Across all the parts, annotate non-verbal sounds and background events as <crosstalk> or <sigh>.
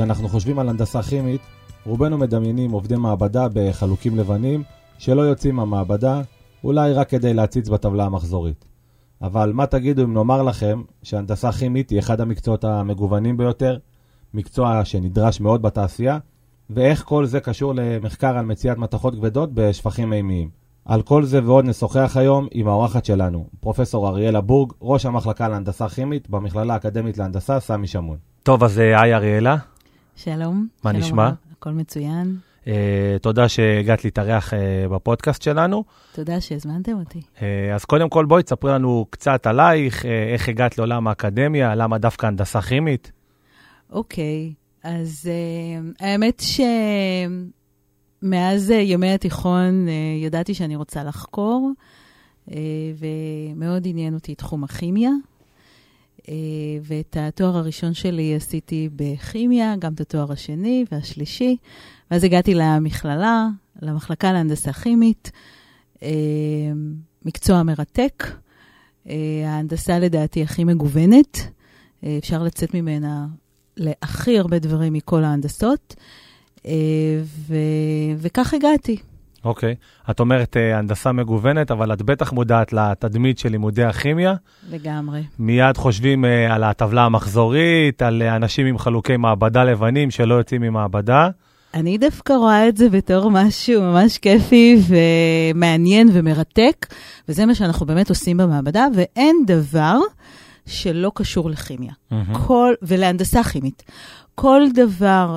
כשאנחנו חושבים על הנדסה כימית, רובנו מדמיינים עובדי מעבדה בחלוקים לבנים, שלא יוצאים מהמעבדה, אולי רק כדי להציץ בטבלה המחזורית. אבל מה תגידו אם נאמר לכם שהנדסה כימית היא אחד המקצועות המגוונים ביותר, מקצוע שנדרש מאוד בתעשייה, ואיך כל זה קשור למחקר על מציאת מתכות כבדות בשפכים מימיים. על כל זה ועוד נשוחח היום עם האורחת שלנו, פרופסור אריאלה בורג, ראש המחלקה להנדסה כימית במכללה האקדמית להנדסה, סמי שמון. טוב, אז אה, היי אריאלה. שלום. מה שלום נשמע? רב, הכל מצוין. Uh, תודה שהגעת להתארח uh, בפודקאסט שלנו. תודה שהזמנתם אותי. Uh, אז קודם כל בואי תספרי לנו קצת עלייך, uh, איך הגעת לעולם האקדמיה, למה דווקא הנדסה כימית. אוקיי, אז uh, האמת שמאז uh, ימי התיכון uh, ידעתי שאני רוצה לחקור, uh, ומאוד עניין אותי תחום הכימיה. Uh, ואת התואר הראשון שלי עשיתי בכימיה, גם את התואר השני והשלישי. ואז הגעתי למכללה, למחלקה להנדסה כימית, uh, מקצוע מרתק. Uh, ההנדסה לדעתי הכי מגוונת. אפשר לצאת ממנה להכי הרבה דברים מכל ההנדסות, אה, ו... וכך הגעתי. אוקיי. Okay. את אומרת uh, הנדסה מגוונת, אבל את בטח מודעת לתדמית של לימודי הכימיה. לגמרי. מיד חושבים uh, על הטבלה המחזורית, על uh, אנשים עם חלוקי מעבדה לבנים שלא יוצאים ממעבדה. אני דווקא רואה את זה בתור משהו ממש כיפי ומעניין ומרתק, וזה מה שאנחנו באמת עושים במעבדה, ואין דבר שלא קשור לכימיה. Mm-hmm. כל, ולהנדסה כימית. כל דבר,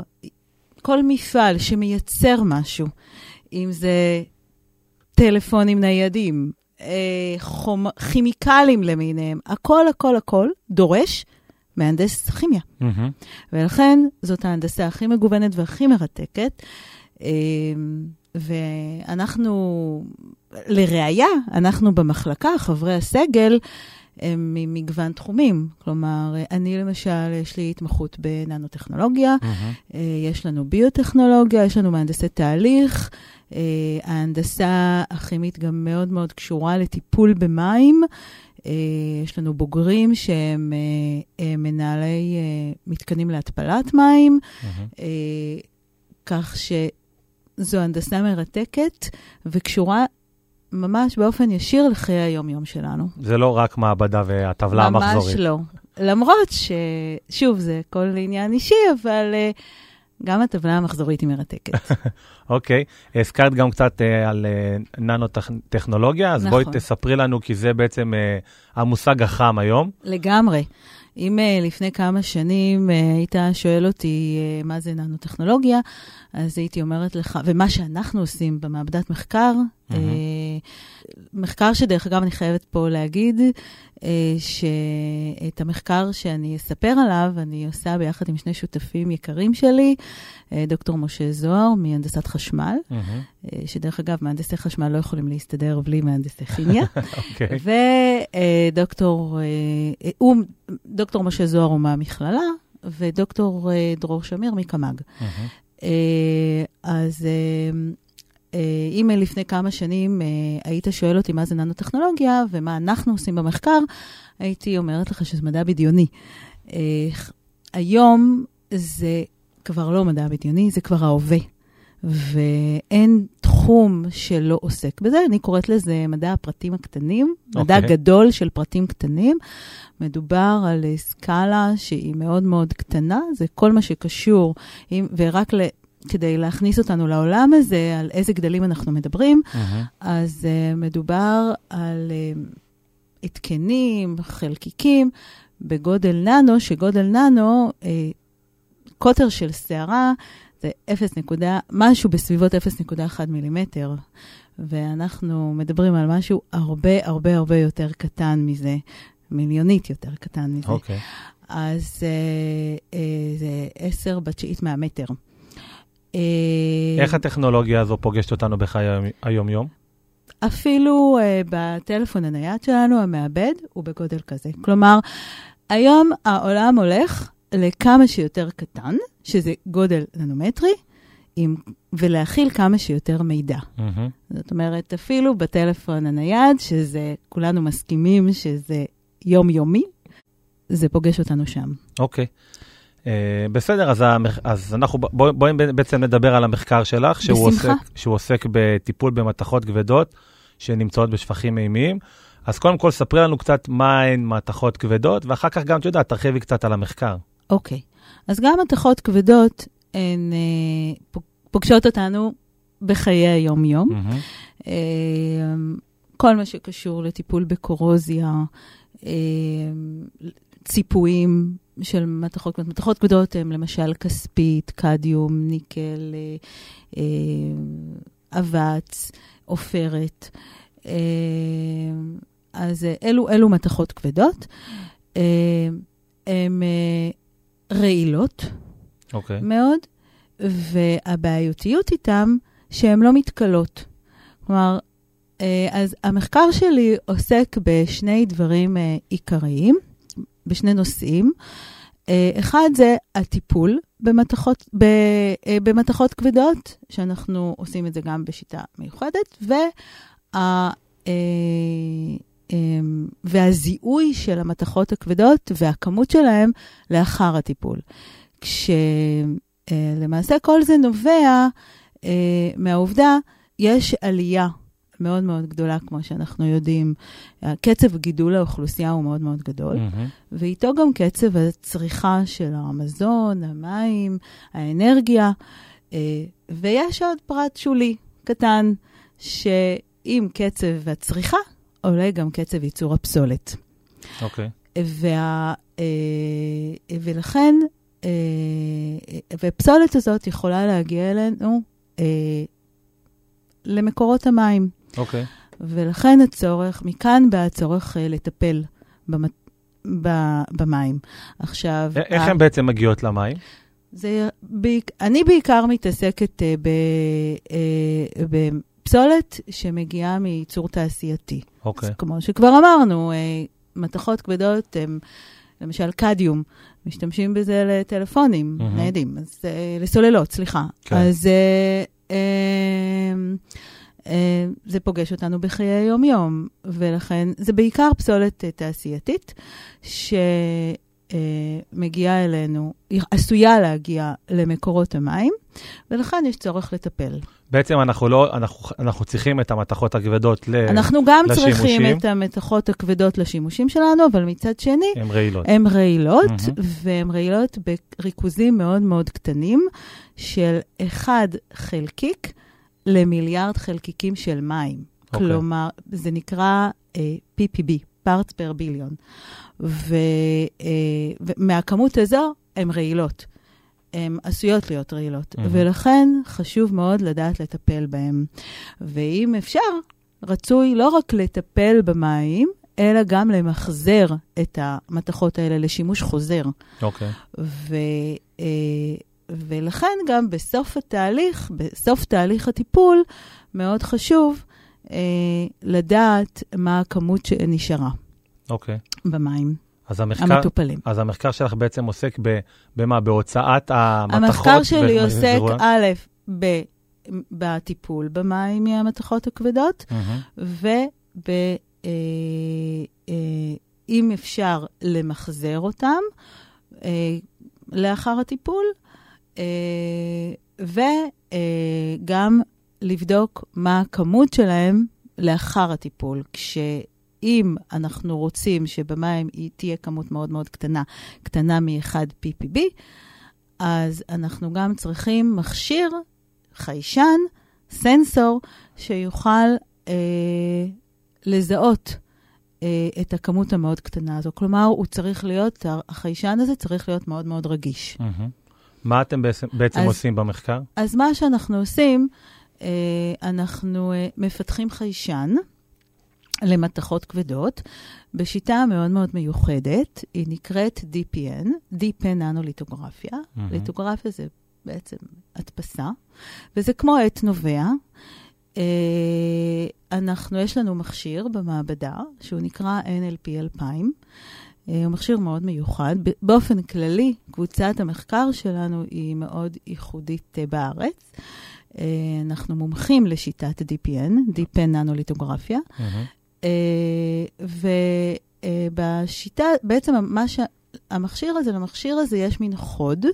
כל מפעל שמייצר משהו, אם זה טלפונים ניידים, אה, חומ... כימיקלים למיניהם, הכל, הכל, הכל דורש מהנדס כימיה. Mm-hmm. ולכן זאת ההנדסה הכי מגוונת והכי מרתקת. אה, ואנחנו, לראיה, אנחנו במחלקה, חברי הסגל, הם ממגוון תחומים. כלומר, אני למשל, יש לי התמחות בננו-טכנולוגיה, mm-hmm. יש לנו ביוטכנולוגיה, יש לנו מהנדסי תהליך. ההנדסה הכימית גם מאוד מאוד קשורה לטיפול במים. יש לנו בוגרים שהם מנהלי מתקנים להתפלת מים, mm-hmm. כך שזו הנדסה מרתקת וקשורה ממש באופן ישיר לחיי היום-יום שלנו. זה לא רק מעבדה והטבלה ממש המחזורית. ממש לא. למרות ששוב, זה כל עניין אישי, אבל uh, גם הטבלה המחזורית היא מרתקת. <laughs> אוקיי, okay. הזכרת גם קצת uh, על uh, ננו-טכנולוגיה, אז נכון. בואי תספרי לנו, כי זה בעצם uh, המושג החם היום. לגמרי. אם uh, לפני כמה שנים uh, היית שואל אותי uh, מה זה ננו-טכנולוגיה, אז הייתי אומרת לך, ומה שאנחנו עושים במעבדת מחקר, mm-hmm. מחקר שדרך אגב, אני חייבת פה להגיד, uh, שאת המחקר שאני אספר עליו, אני עושה ביחד עם שני שותפים יקרים שלי, uh, דוקטור משה זוהר מהנדסת חשמל, mm-hmm. שדרך אגב, מהנדסי חשמל לא יכולים להסתדר בלי מהנדסי כימיה, okay. ודוקטור, uh, הוא, דוקטור משה זוהר הוא מהמכללה, ודוקטור דרור שמיר מקמ"ג. Mm-hmm. אז אם לפני כמה שנים היית שואל אותי מה זה ננו-טכנולוגיה ומה אנחנו עושים במחקר, הייתי אומרת לך שזה מדע בדיוני. היום זה כבר לא מדע בדיוני, זה כבר ההווה. ואין תחום שלא עוסק בזה. אני קוראת לזה מדע הפרטים הקטנים, okay. מדע אוקיי. גדול של פרטים קטנים. מדובר על סקאלה שהיא מאוד מאוד קטנה, זה כל מה שקשור, עם, ורק. כדי להכניס אותנו לעולם הזה, על איזה גדלים אנחנו מדברים, uh-huh. אז uh, מדובר על uh, התקנים, חלקיקים, בגודל ננו, שגודל ננו, uh, קוטר של שערה, זה 0 נקודה, משהו בסביבות 0.1 מילימטר. ואנחנו מדברים על משהו הרבה הרבה הרבה יותר קטן מזה, מיליונית יותר קטן מזה. אוקיי. Okay. אז uh, uh, זה 10 בתשיעית מהמטר. איך הטכנולוגיה הזו פוגשת אותנו בחיי היום-יום? אפילו uh, בטלפון הנייד שלנו, המעבד הוא בגודל כזה. כלומר, היום העולם הולך לכמה שיותר קטן, שזה גודל ננומטרי, עם, ולהכיל כמה שיותר מידע. Mm-hmm. זאת אומרת, אפילו בטלפון הנייד, שזה, כולנו מסכימים שזה יומיומי, זה פוגש אותנו שם. אוקיי. Okay. בסדר, אז, המח... אז אנחנו בואי בוא בעצם נדבר על המחקר שלך, שהוא עוסק, שהוא עוסק בטיפול במתכות כבדות שנמצאות בשפכים מימיים. אז קודם כל, ספרי לנו קצת מהן מתכות כבדות, ואחר כך גם, את יודעת, תרחיבי קצת על המחקר. אוקיי. Okay. אז גם מתכות כבדות, הן אה, פוגשות אותנו בחיי היום-יום. Mm-hmm. אה, כל מה שקשור לטיפול בקורוזיה, אה, ציפויים של מתכות, מתכות כבדות הן למשל כספית, קדיום, ניקל, אה, אה, אבץ, עופרת. אה, אז אלו, אלו מתכות כבדות. הן רעילות okay. אוקיי. מאוד, והבעיותיות איתן שהן לא מתכלות. כלומר, אז המחקר שלי עוסק בשני דברים עיקריים. בשני נושאים. אה, אחד זה הטיפול במתכות, אה, במתכות כבדות, שאנחנו עושים את זה גם בשיטה מיוחדת, וה, אה, והזיהוי של המתכות הכבדות והכמות שלהם לאחר הטיפול. כשלמעשה כל זה נובע מהעובדה, יש עלייה מאוד מאוד גדולה, כמו שאנחנו יודעים. קצב גידול האוכלוסייה הוא מאוד מאוד גדול, mm-hmm. ואיתו גם קצב הצריכה של המזון, המים, האנרגיה. אה, ויש עוד פרט שולי קטן, שעם קצב הצריכה עולה גם קצב ייצור הפסולת. אוקיי. Okay. וה, אה, ולכן, אה, ופסולת הזאת יכולה להגיע אלינו למקורות המים. אוקיי. Okay. ולכן הצורך, מכאן בא הצורך uh, לטפל במת... ב... במים. עכשיו... איך הן בעצם מגיעות למים? זה, בעיק... אני בעיקר מתעסקת uh, ב... uh, בפסולת שמגיעה מייצור תעשייתי. אוקיי. Okay. כמו שכבר אמרנו, uh, מתכות כבדות הן, למשל קדיום, משתמשים בזה לטלפונים mm-hmm. ניידים, אז uh, לסוללות, סליחה. כן. אז... Uh, uh, אה, זה פוגש אותנו בחיי היום-יום, ולכן זה בעיקר פסולת אה, תעשייתית, שמגיעה אלינו, היא עשויה להגיע למקורות המים, ולכן יש צורך לטפל. בעצם אנחנו לא, אנחנו, אנחנו צריכים את המתכות הכבדות ל, אנחנו גם לשימושים. צריכים את המתכות הכבדות לשימושים שלנו, אבל מצד שני... הן רעילות. הן רעילות, mm-hmm. והן רעילות בריכוזים מאוד מאוד קטנים של אחד חלקיק. למיליארד חלקיקים של מים. Okay. אוקיי. כלומר, זה נקרא uh, PPB, parts per billion. ומהכמות uh, הזו הן רעילות. הן עשויות להיות רעילות, mm-hmm. ולכן חשוב מאוד לדעת לטפל בהן. ואם אפשר, רצוי לא רק לטפל במים, אלא גם למחזר את המתכות האלה לשימוש חוזר. אוקיי. Okay. ולכן גם בסוף התהליך, בסוף תהליך הטיפול, מאוד חשוב אה, לדעת מה הכמות שנשארה. אוקיי. במים. אז המחקר, המטופלים. אז המחקר שלך בעצם עוסק ב, במה? בהוצאת המתכות? המחקר שלי עוסק, א', ב, בטיפול במים מהמתכות הכבדות, mm-hmm. וב... אה, אה, אם אפשר למחזר אותם אה, לאחר הטיפול, וגם לבדוק מה הכמות שלהם לאחר הטיפול. כשאם אנחנו רוצים שבמים היא תהיה כמות מאוד מאוד קטנה, קטנה מ-1 PPB, אז אנחנו גם צריכים מכשיר, חיישן, סנסור, שיוכל אה, לזהות אה, את הכמות המאוד קטנה הזו. כלומר, הוא צריך להיות, החיישן הזה צריך להיות מאוד מאוד רגיש. Mm-hmm. מה אתם בעצם, בעצם אז, עושים במחקר? אז מה שאנחנו עושים, אה, אנחנו אה, מפתחים חיישן למתכות כבדות בשיטה מאוד מאוד מיוחדת, היא נקראת DPN, DPN ננו-ליטוגרפיה. Mm-hmm. ליטוגרפיה זה בעצם הדפסה, וזה כמו עת נובע. אה, אנחנו, יש לנו מכשיר במעבדה שהוא נקרא NLP 2000. הוא מכשיר מאוד מיוחד. באופן כללי, קבוצת המחקר שלנו היא מאוד ייחודית אה, בארץ. אה, אנחנו מומחים לשיטת DPN, DPN ננו-ליטוגרפיה. Mm-hmm. ובשיטה, בעצם מה ש... המכשיר הזה, למכשיר הזה יש מין חוד.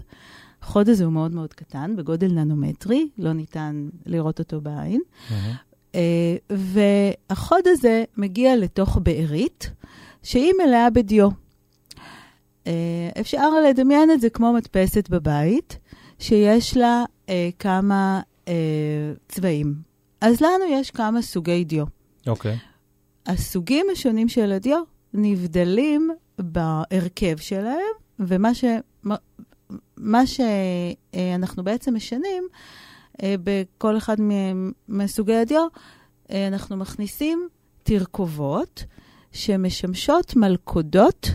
החוד הזה הוא מאוד מאוד קטן, בגודל ננומטרי, לא ניתן לראות אותו בעין. Mm-hmm. והחוד הזה מגיע לתוך בארית, שהיא מלאה בדיו. אה, אפשר לדמיין את זה כמו מדפסת בבית, שיש לה אה, כמה אה, צבעים. אז לנו יש כמה סוגי דיו. אוקיי. Okay. הסוגים השונים של הדיו נבדלים בהרכב שלהם, ומה ש... מה שאנחנו בעצם משנים אה, בכל אחד מסוגי הדיו, אה, אנחנו מכניסים תרכובות שמשמשות מלכודות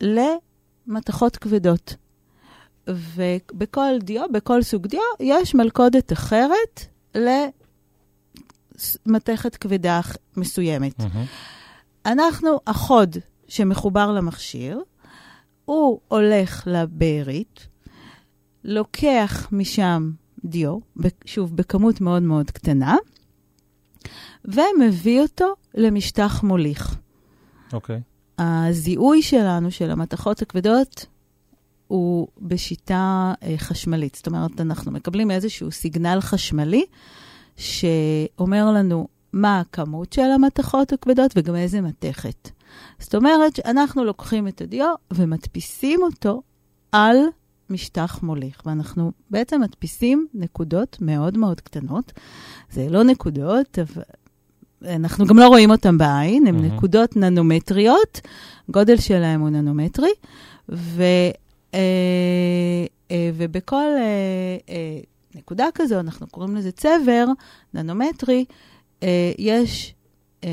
למתכות כבדות. ובכל דיו, בכל סוג דיו, יש מלכודת אחרת למתכת כבדה מסוימת. Mm-hmm. אנחנו, החוד שמחובר למכשיר, הוא הולך לבארית, לוקח משם דיו, שוב, בכמות מאוד מאוד קטנה, ומביא אותו למשטח מוליך. אוקיי. Okay. הזיהוי שלנו, של המתכות הכבדות, הוא בשיטה אה, חשמלית. זאת אומרת, אנחנו מקבלים איזשהו סיגנל חשמלי שאומר לנו מה הכמות של המתכות הכבדות וגם איזה מתכת. זאת אומרת שאנחנו לוקחים את הדיו ומדפיסים אותו על משטח מוליך, ואנחנו בעצם מדפיסים נקודות מאוד מאוד קטנות. זה לא נקודות, אבל אנחנו גם לא רואים אותן בעין, הן mm-hmm. נקודות ננומטריות, גודל שלהן הוא ננומטרי, ו, אה, אה, ובכל אה, אה, נקודה כזו, אנחנו קוראים לזה צבר ננומטרי, אה, יש אה,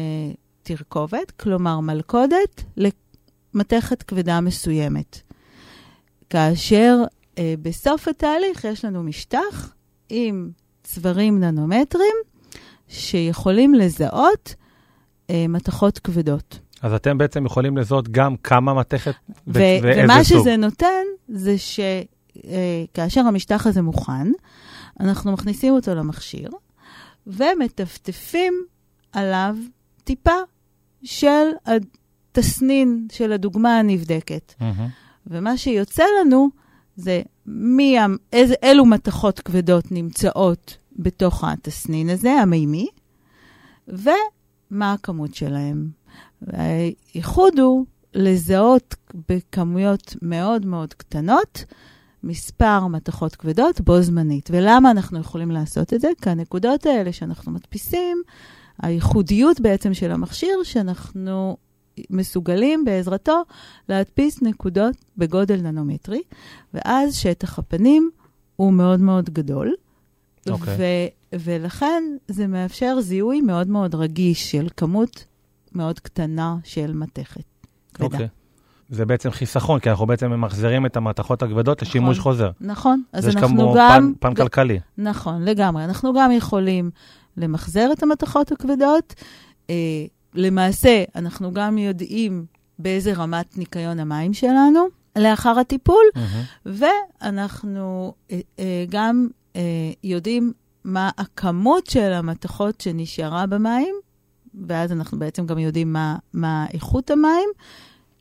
תרכובת, כלומר מלכודת, למתכת כבדה מסוימת. כאשר אה, בסוף התהליך יש לנו משטח עם צברים ננומטרים שיכולים לזהות אה, מתכות כבדות. אז אתם בעצם יכולים לזהות גם כמה מתכת ו- ואיזה סוג. ומה שזה נותן זה שכאשר אה, המשטח הזה מוכן, אנחנו מכניסים אותו למכשיר ומטפטפים עליו טיפה של התסנין של הדוגמה הנבדקת. Mm-hmm. ומה שיוצא לנו זה מי, איזה, אילו מתכות כבדות נמצאות בתוך התסנין הזה, המימי, ומה הכמות שלהם. הייחוד הוא לזהות בכמויות מאוד מאוד קטנות מספר מתכות כבדות בו זמנית. ולמה אנחנו יכולים לעשות את זה? כי הנקודות האלה שאנחנו מדפיסים, הייחודיות בעצם של המכשיר, שאנחנו מסוגלים בעזרתו להדפיס נקודות בגודל ננומטרי, ואז שטח הפנים הוא מאוד מאוד גדול. Okay. אוקיי. ו- ולכן זה מאפשר זיהוי מאוד מאוד רגיש של כמות מאוד קטנה של מתכת כבדה. Okay. אוקיי. זה בעצם חיסכון, כי אנחנו בעצם ממחזרים את המתכות הכבדות נכון, לשימוש חוזר. נכון, אז אנחנו גם... יש כמו פן, פן כלכלי. נכון, לגמרי. אנחנו גם יכולים למחזר את המתכות הכבדות. אה, למעשה, אנחנו גם יודעים באיזה רמת ניקיון המים שלנו לאחר הטיפול, mm-hmm. ואנחנו אה, אה, גם אה, יודעים מה הכמות של המתכות שנשארה במים, ואז אנחנו בעצם גם יודעים מה, מה איכות המים,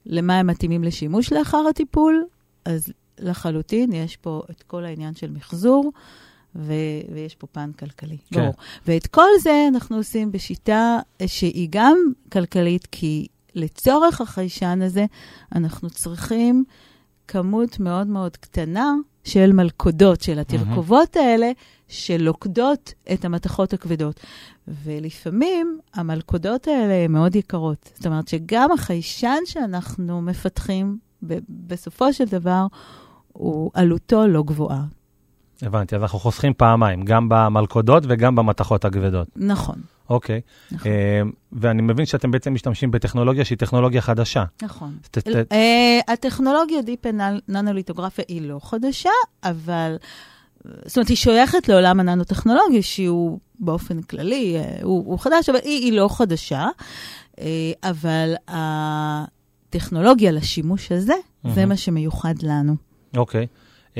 למה הם מתאימים לשימוש לאחר הטיפול. אז לחלוטין יש פה את כל העניין של מחזור. ו- ויש פה פן כלכלי, כן. ברור. ואת כל זה אנחנו עושים בשיטה שהיא גם כלכלית, כי לצורך החיישן הזה אנחנו צריכים כמות מאוד מאוד קטנה של מלכודות, של התרכובות mm-hmm. האלה, שלוקדות את המתכות הכבדות. ולפעמים המלכודות האלה הן מאוד יקרות. זאת אומרת שגם החיישן שאנחנו מפתחים, בסופו של דבר, הוא עלותו לא גבוהה. הבנתי, אז אנחנו חוסכים פעמיים, גם במלכודות וגם במתכות הכבדות. נכון. אוקיי. נכון. Uh, ואני מבין שאתם בעצם משתמשים בטכנולוגיה שהיא טכנולוגיה חדשה. נכון. ת, ת... Uh, הטכנולוגיה דיפ ננוליטוגרפיה היא לא חדשה, אבל... זאת אומרת, היא שייכת לעולם הננו-טכנולוגיה, שהוא באופן כללי, uh, הוא, הוא חדש, אבל היא, היא לא חדשה. אבל הטכנולוגיה לשימוש הזה, mm-hmm. זה מה שמיוחד לנו. אוקיי. Okay. Um,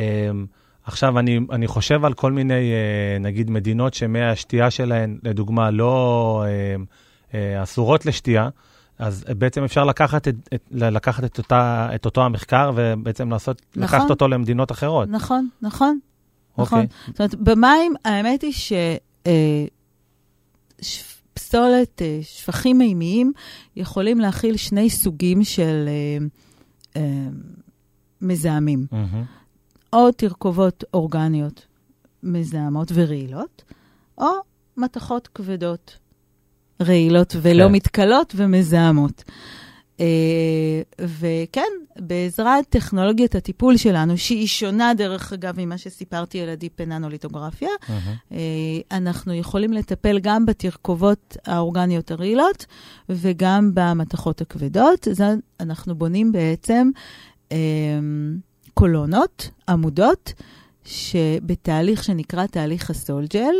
עכשיו, אני, אני חושב על כל מיני, אה, נגיד, מדינות שמי השתייה שלהן, לדוגמה, לא אה, אה, אסורות לשתייה, אז בעצם אפשר לקחת את, את, לקחת את, אותה, את אותו המחקר ובעצם לעשות, נכון, לקחת אותו למדינות אחרות. נכון, נכון. נכון. אוקיי. זאת אומרת, במים, האמת היא ש... פסולת, שפכים מימיים, יכולים להכיל שני סוגים של אה, אה, מזהמים. Mm-hmm. או תרכובות אורגניות מזהמות ורעילות, או מתכות כבדות, רעילות ולא כן. מתכלות ומזהמות. אה, וכן, בעזרת טכנולוגיית הטיפול שלנו, שהיא שונה, דרך אגב, ממה שסיפרתי על הדיפ-ננוליטוגרפיה, uh-huh. אנחנו יכולים לטפל גם בתרכובות האורגניות הרעילות וגם במתכות הכבדות. אנחנו בונים בעצם אה, קולונות, עמודות, שבתהליך שנקרא תהליך הסולג'ל,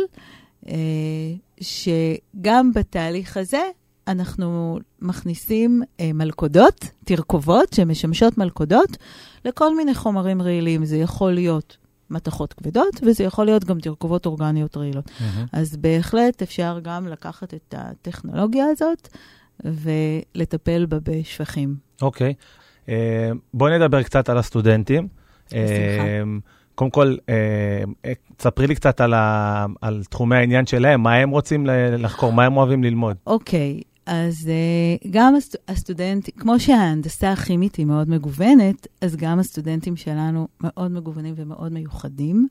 שגם בתהליך הזה אנחנו מכניסים אה, מלכודות, תרכובות, שמשמשות מלכודות, לכל מיני חומרים רעילים. זה יכול להיות מתכות כבדות, וזה יכול להיות גם תרכובות אורגניות רעילות. Mm-hmm. אז בהחלט אפשר גם לקחת את הטכנולוגיה הזאת ולטפל בה בשפכים. אוקיי. Okay. אה, בואי נדבר קצת על הסטודנטים. בשמחה. Uh, קודם כל, אה, תספרי לי קצת על, ה, על תחומי העניין שלהם, מה הם רוצים לחקור, מה הם אוהבים ללמוד. אוקיי, okay, אז גם הסט, הסטודנטים, כמו שההנדסה הכימית היא מאוד מגוונת, אז גם הסטודנטים שלנו מאוד מגוונים ומאוד מיוחדים.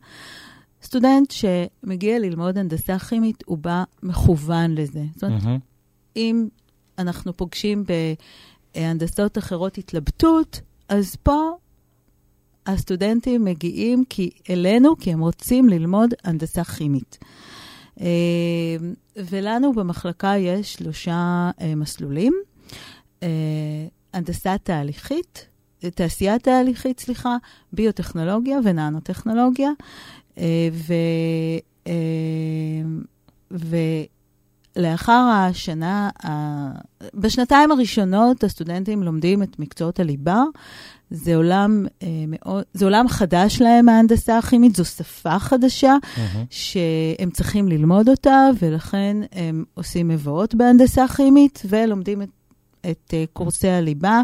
סטודנט שמגיע ללמוד הנדסה כימית, הוא בא מכוון לזה. זאת אומרת, mm-hmm. אם אנחנו פוגשים בהנדסות אחרות התלבטות, אז פה הסטודנטים מגיעים כי, אלינו כי הם רוצים ללמוד הנדסה כימית. אה, ולנו במחלקה יש שלושה אה, מסלולים. אה, הנדסה תהליכית, תעשייה תהליכית, סליחה, ביוטכנולוגיה וננו-טכנולוגיה. ו... ולאחר השנה, בשנתיים הראשונות הסטודנטים לומדים את מקצועות הליבה, זה עולם, אה, מאוד, זה עולם חדש להם, ההנדסה הכימית, זו שפה חדשה mm-hmm. שהם צריכים ללמוד אותה, ולכן הם עושים מבואות בהנדסה כימית ולומדים את, את uh, קורסי הליבה,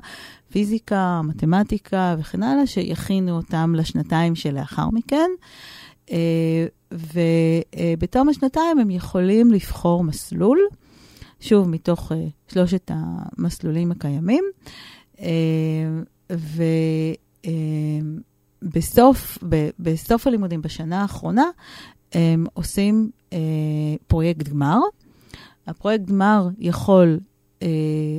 פיזיקה, מתמטיקה וכן הלאה, שיכינו אותם לשנתיים שלאחר מכן. ובתום השנתיים הם יכולים לבחור מסלול, שוב, מתוך uh, שלושת המסלולים הקיימים. Uh, ובסוף בסוף הלימודים, בשנה האחרונה, הם עושים אה, פרויקט גמר. הפרויקט גמר יכול, אה,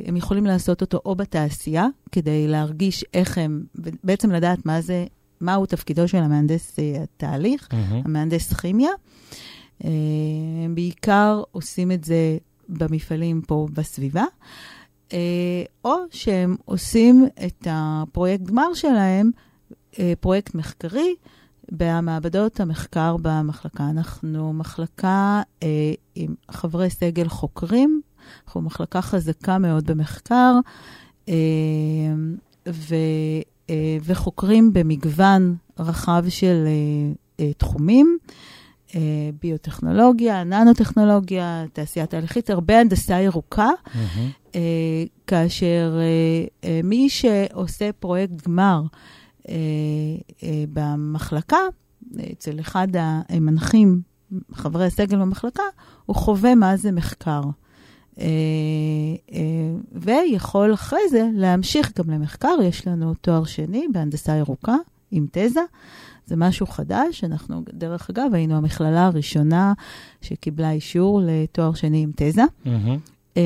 הם יכולים לעשות אותו או בתעשייה, כדי להרגיש איך הם, בעצם לדעת מה זה, מהו תפקידו של המהנדס אה, התהליך, mm-hmm. המהנדס כימיה. הם בעיקר עושים את זה במפעלים פה בסביבה. אה, או שהם עושים את הפרויקט גמר שלהם, אה, פרויקט מחקרי, במעבדות המחקר במחלקה. אנחנו מחלקה אה, עם חברי סגל חוקרים, אנחנו מחלקה חזקה מאוד במחקר, ו, וחוקרים במגוון רחב של תחומים. אה, ביוטכנולוגיה, ננו-טכנולוגיה, תעשייה תהליכית, הרבה הנדסה ירוקה, mm-hmm. כאשר אה, מי שעושה פרויקט גמר במחלקה, אצל אחד המנחים, חברי הסגל במחלקה, הוא חווה מה זה מחקר. ויכול אחרי זה להמשיך גם למחקר. יש לנו תואר שני בהנדסה ירוקה עם תזה. זה משהו חדש. אנחנו, דרך אגב, היינו המכללה הראשונה שקיבלה אישור לתואר שני עם תזה. Mm-hmm.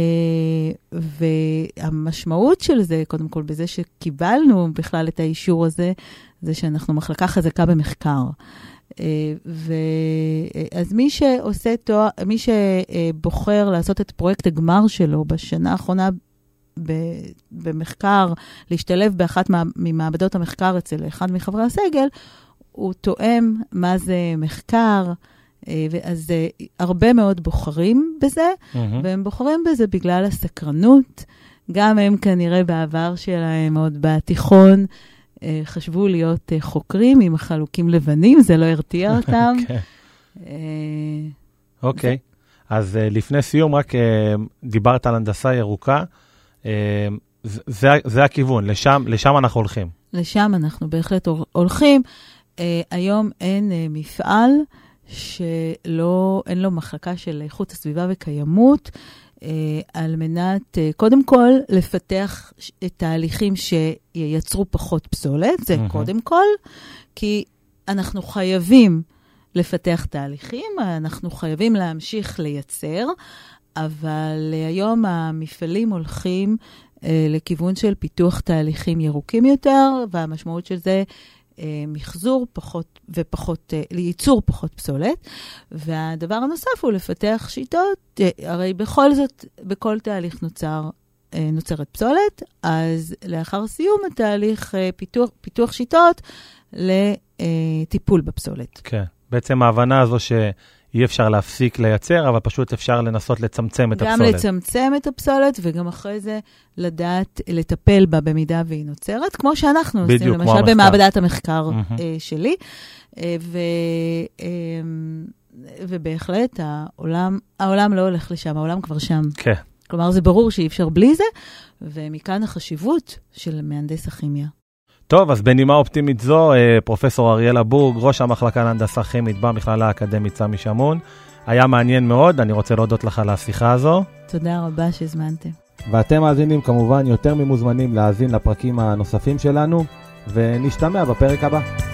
והמשמעות של זה, קודם כל, בזה שקיבלנו בכלל את האישור הזה, זה שאנחנו מחלקה חזקה במחקר. Uh, ו... אז מי שעושה תואר, מי שבוחר לעשות את פרויקט הגמר שלו בשנה האחרונה במחקר, להשתלב באחת ממעבדות המחקר אצל אחד מחברי הסגל, הוא תואם מה זה מחקר, אה, אז אה, הרבה מאוד בוחרים בזה, mm-hmm. והם בוחרים בזה בגלל הסקרנות. גם הם כנראה בעבר שלהם, עוד בתיכון, אה, חשבו להיות חוקרים עם חלוקים לבנים, זה לא הרתיע <laughs> אותם. כן. אוקיי, אז לפני סיום, רק דיברת על הנדסה ירוקה. זה, זה הכיוון, לשם, לשם אנחנו הולכים. לשם אנחנו בהחלט הולכים. היום אין מפעל שלא, אין לו מחלקה של איכות הסביבה וקיימות, על מנת, קודם כל, לפתח תהליכים שייצרו פחות פסולת, זה mm-hmm. קודם כל, כי אנחנו חייבים לפתח תהליכים, אנחנו חייבים להמשיך לייצר, אבל היום המפעלים הולכים אה, לכיוון של פיתוח תהליכים ירוקים יותר, והמשמעות של זה אה, מחזור פחות ופחות, אה, ייצור פחות פסולת. והדבר הנוסף הוא לפתח שיטות, אה, הרי בכל זאת, בכל תהליך נוצר אה, נוצרת פסולת, אז לאחר סיום התהליך אה, פיתוח, פיתוח שיטות לטיפול בפסולת. כן, בעצם ההבנה הזו שאי אפשר להפסיק לייצר, אבל פשוט אפשר לנסות לצמצם את גם הפסולת. גם לצמצם את הפסולת, וגם אחרי זה לדעת לטפל בה במידה והיא נוצרת, כמו שאנחנו בדיוק, עושים, למשל המחקר. במעבדת המחקר. אה, שלי. אה, ו... אה, ובהחלט, העולם, העולם לא הולך לשם, העולם כבר שם. כן. כלומר, זה ברור שאי אפשר בלי זה, ומכאן החשיבות של מהנדס הכימיה. טוב, אז בנימה אופטימית זו, אה, פרופסור אריאלה בורג, ראש המחלקה להנדסה כימית במכללה האקדמית סמי שמון. היה מעניין מאוד, אני רוצה להודות לך על השיחה הזו. תודה רבה שהזמנתם. ואתם מאזינים כמובן יותר ממוזמנים להאזין לפרקים הנוספים שלנו, ונשתמע בפרק הבא.